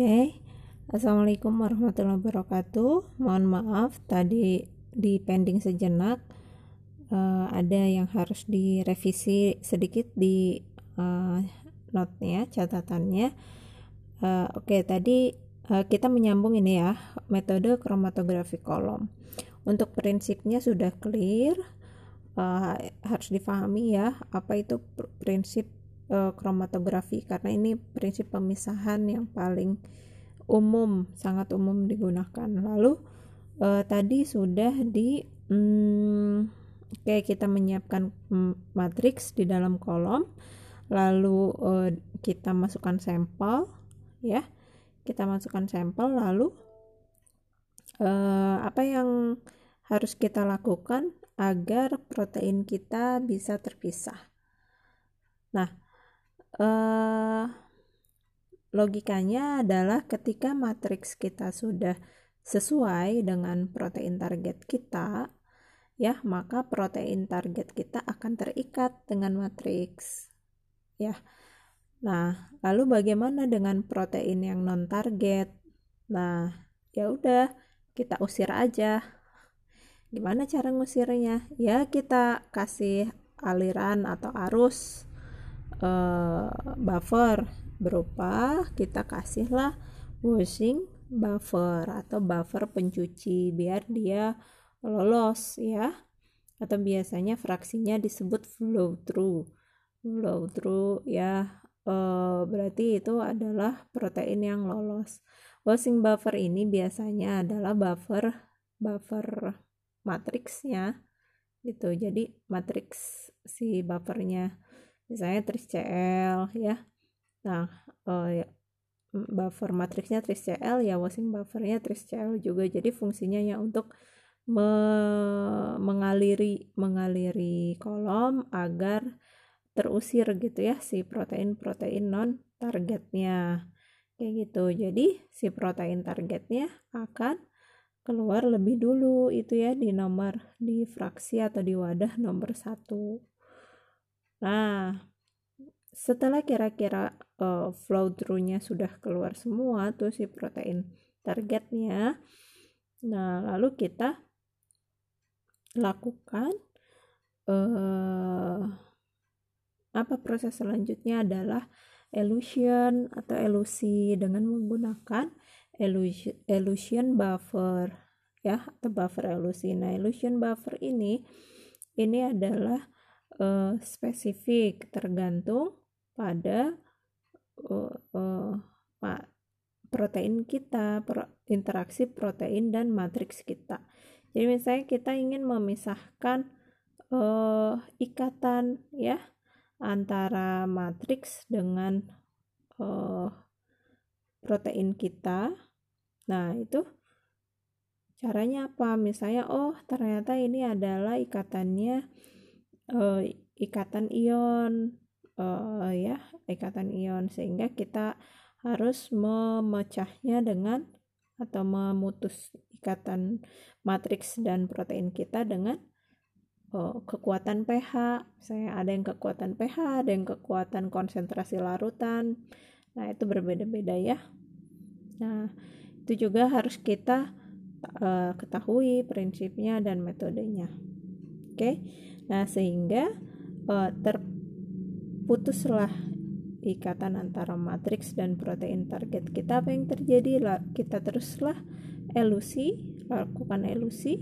Oke, Assalamualaikum warahmatullahi wabarakatuh. Mohon maaf tadi di pending sejenak uh, ada yang harus direvisi sedikit di uh, notnya, catatannya. Uh, Oke, tadi uh, kita menyambung ini ya metode kromatografi kolom. Untuk prinsipnya sudah clear, uh, harus difahami ya apa itu prinsip uh, kromatografi karena ini prinsip pemisahan yang paling umum sangat umum digunakan. Lalu uh, tadi sudah di hmm, kayak kita menyiapkan matriks di dalam kolom lalu uh, kita masukkan sampel ya. Kita masukkan sampel lalu uh, apa yang harus kita lakukan agar protein kita bisa terpisah. Nah uh, logikanya adalah ketika matriks kita sudah sesuai dengan protein target kita, ya, maka protein target kita akan terikat dengan matriks. Ya. Nah, lalu bagaimana dengan protein yang non target? Nah, ya udah, kita usir aja. Gimana cara ngusirnya? Ya, kita kasih aliran atau arus uh, buffer berupa kita kasihlah washing buffer atau buffer pencuci biar dia lolos ya. Atau biasanya fraksinya disebut flow through. Flow through ya. Uh, berarti itu adalah protein yang lolos. Washing buffer ini biasanya adalah buffer buffer matriksnya gitu. Jadi matriks si buffernya misalnya TrisCl ya. Nah uh, ya, buffer matriksnya TrisCl ya washing buffernya TrisCl juga. Jadi fungsinya ya untuk me mengaliri mengaliri kolom agar terusir gitu ya si protein-protein non targetnya kayak gitu. Jadi si protein targetnya akan keluar lebih dulu itu ya di nomor di fraksi atau di wadah nomor satu Nah, setelah kira-kira uh, flow through-nya sudah keluar semua tuh si protein targetnya, nah lalu kita lakukan uh, apa proses selanjutnya adalah elution atau elusi dengan menggunakan elution, elution buffer ya atau buffer elusi. Nah, elution buffer ini ini adalah uh, spesifik tergantung pada uh, uh, protein kita, pro, interaksi protein dan matriks kita. Jadi misalnya kita ingin memisahkan uh, ikatan ya antara matriks dengan uh, protein kita. Nah, itu caranya apa? Misalnya oh, ternyata ini adalah ikatannya uh, ikatan ion uh, ya ikatan ion. Sehingga kita harus memecahnya dengan atau memutus ikatan matriks dan protein kita dengan uh, kekuatan pH. Saya ada yang kekuatan pH ada yang kekuatan konsentrasi larutan. Nah itu berbeda-beda ya. Nah itu juga harus kita uh, ketahui prinsipnya dan metodenya. Oke? okay? Nah, sehingga uh, terputuslah ikatan antara matriks dan protein target kita. Apa yang terjadi? Kita teruslah elusi lakukan elusi.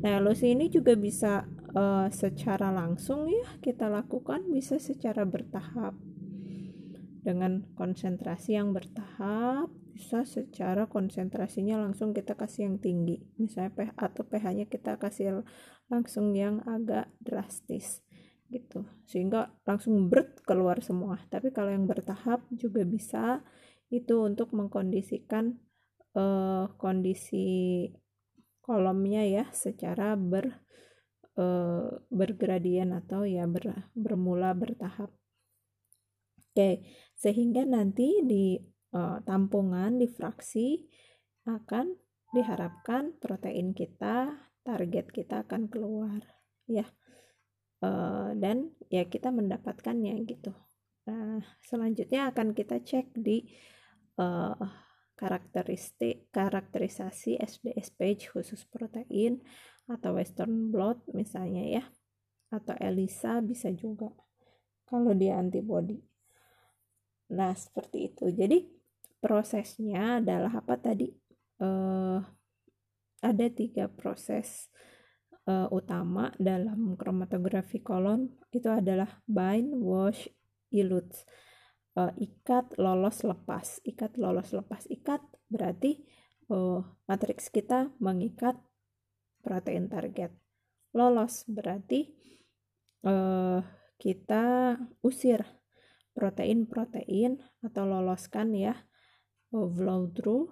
Nah elusi ini juga bisa uh, secara langsung ya kita lakukan bisa secara bertahap dengan konsentrasi yang bertahap bisa secara konsentrasinya langsung kita kasih yang tinggi. Misalnya pH atau pH nya kita kasih langsung yang agak drastis gitu. Sehingga langsung berat keluar semua. Tapi kalau yang bertahap juga bisa itu untuk mengkondisikan uh, kondisi kolomnya ya secara ber uh, bergradien atau ya ber, bermula bertahap oke sehingga nanti di uh, tampungan di fraksi akan diharapkan protein kita target kita akan keluar ya. Uh, dan ya kita mendapatkannya gitu. Nah selanjutnya akan kita cek di uh, karakteristik karakterisasi SDS page khusus protein atau western blot misalnya ya. Atau ELISA bisa juga. Kalau dia antibody nah seperti itu jadi prosesnya adalah apa tadi uh, ada tiga proses uh, utama dalam kromatografi kolon itu adalah bind, wash, elute. Uh, ikat, lolos, lepas. Ikat, lolos, lepas. Ikat berarti uh, matriks kita mengikat protein target. Lolos berarti uh, kita usir protein-protein atau loloskan ya flow through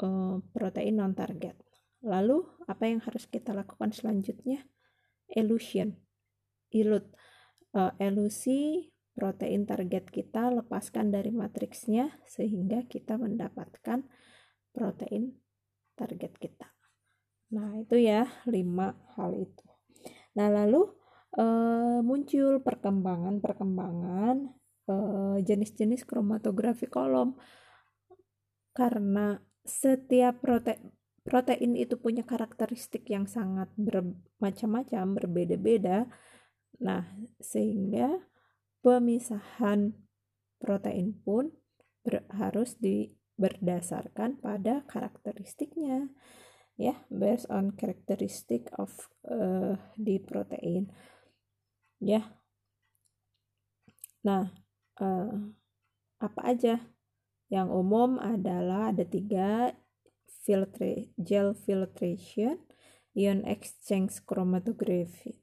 uh, protein non target Lalu, apa yang harus kita lakukan selanjutnya? Elution. Ilut. Uh, elusi protein target kita lepaskan dari matriksnya sehingga kita mendapatkan protein target kita. Nah, itu ya lima hal itu. Nah, lalu uh, muncul perkembangan-perkembangan uh, jenis-jenis kromatografi kolom. Karena setiap protein protein itu punya karakteristik yang sangat bermacam-macam, berbeda-beda. Nah, sehingga pemisahan protein pun ber, harus di berdasarkan pada karakteristiknya ya. Based on characteristic of uh, di protein ya nah uh, apa aja yang umum adalah ada tiga filtra gel filtration, ion exchange chromatography,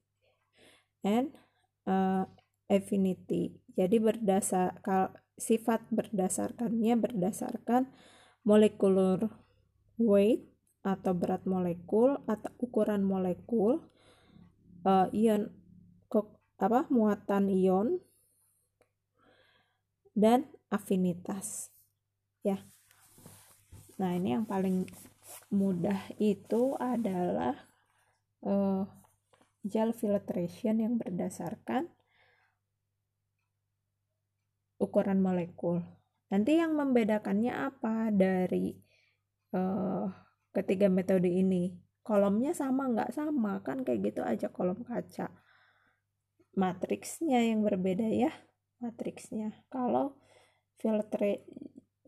and uh, affinity. Jadi berdasar sifat berdasarkannya berdasarkan molecular weight atau berat molekul atau ukuran molekul uh, ion apa muatan ion dan afinitas ya Nah, ini yang paling mudah itu adalah uh, gel filtration yang berdasarkan ukuran molekul. Nanti yang membedakannya apa dari uh, ketiga metode ini? Kolomnya sama nggak sama kan kayak gitu aja kolom kaca. Matriksnya yang berbeda ya, matriksnya. Kalau filtre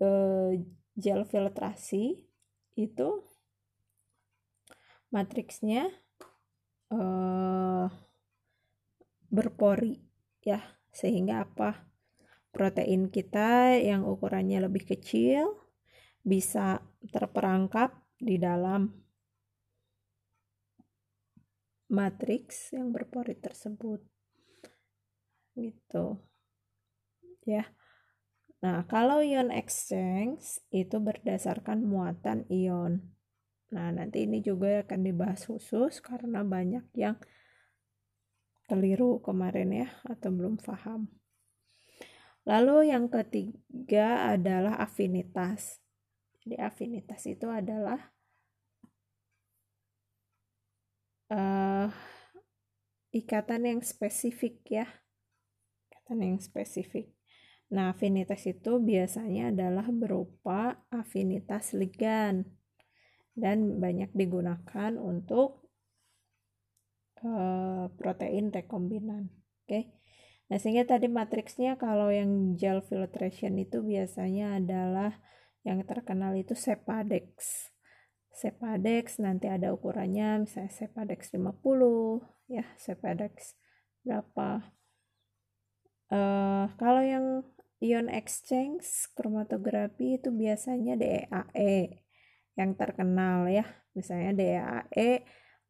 uh, gel filtrasi itu matriksnya uh, berpori ya sehingga apa protein kita yang ukurannya lebih kecil bisa terperangkap di dalam matriks yang berpori tersebut gitu ya Nah, kalau ion exchange itu berdasarkan muatan ion. Nah, nanti ini juga akan dibahas khusus karena banyak yang keliru kemarin ya atau belum paham. Lalu yang ketiga adalah afinitas. Jadi afinitas itu adalah uh, ikatan yang spesifik ya. Yang spesifik. Nah, afinitas itu biasanya adalah berupa afinitas ligan dan banyak digunakan untuk uh, protein rekombinan. Oke. Okay? Nah, sehingga tadi matriksnya kalau yang gel filtration itu biasanya adalah yang terkenal itu Sepadex. Sepadex nanti ada ukurannya misalnya Sepadex 50 ya, Sepadex berapa. Uh, kalau yang Ion exchange kromatografi itu biasanya DEAE e yang terkenal ya. Misalnya DEAE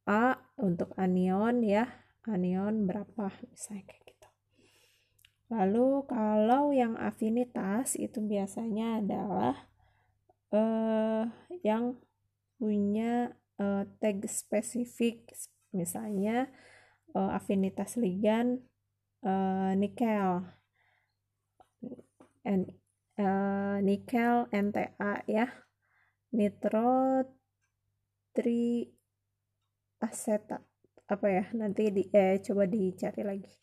A untuk anion ya. Anion berapa misalnya kayak gitu. Lalu kalau yang afinitas itu biasanya adalah uh, yang punya uh, tag spesifik misalnya uh, afinitas ligan uh, nikel. N, uh, nikel NTA ya. Nitro tri asetat apa ya? Nanti di eh coba dicari lagi.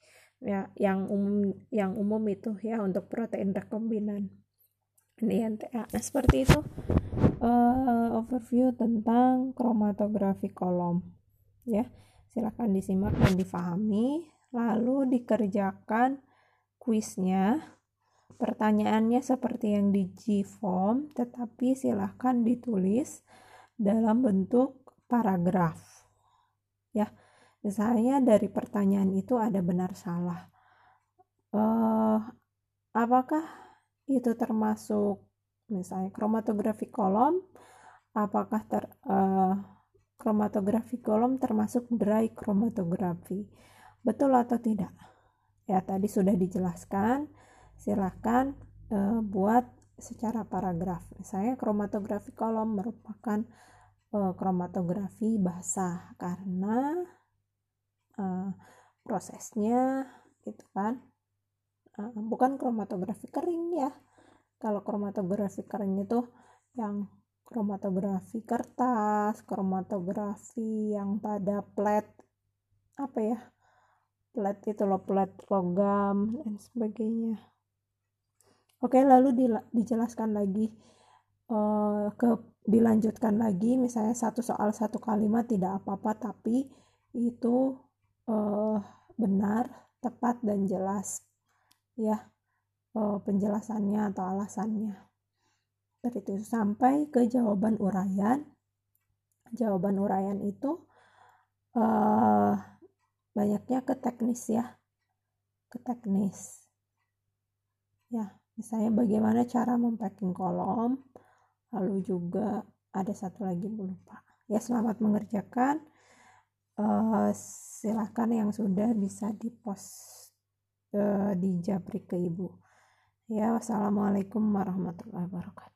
Ya yang umum yang umum itu ya untuk protein rekombinan. Di NTA nah seperti itu uh, overview tentang kromatografi kolom. Ya silahkan disimak dan difahami lalu dikerjakan kuisnya. Pertanyaannya seperti yang di G-form tetapi silahkan ditulis dalam bentuk paragraf. Ya misalnya dari pertanyaan itu ada benar salah. Uh, apakah itu termasuk misalnya kromatografi kolom? Apakah ter uh, kromatografi kolom termasuk dry kromatografi betul atau tidak? Ya tadi sudah dijelaskan. Silahkan uh, buat secara paragraf. Misalnya kromatografi kolom merupakan uh, kromatografi basah karena uh, prosesnya gitu kan. Uh, bukan kromatografi kering ya. Kalau kromatografi kering itu yang kromatografi kertas kromatografi yang pada plat apa ya plat itu loh plat logam dan sebagainya. Oke lalu di, dijelaskan lagi uh, ke dilanjutkan lagi. Misalnya satu soal satu kalimat tidak apa-apa tapi itu uh, benar tepat dan jelas ya uh, penjelasannya atau alasannya. Seperti itu. Sampai ke jawaban uraian jawaban uraian itu uh, banyaknya ke teknis ya. Ke teknis. Ya misalnya bagaimana cara mempacking kolom lalu juga ada satu lagi lupa. Ya selamat mengerjakan. Uh, silahkan yang sudah bisa dipost uh, di Jabrik ke ibu. Ya wassalamualaikum warahmatullahi wabarakatuh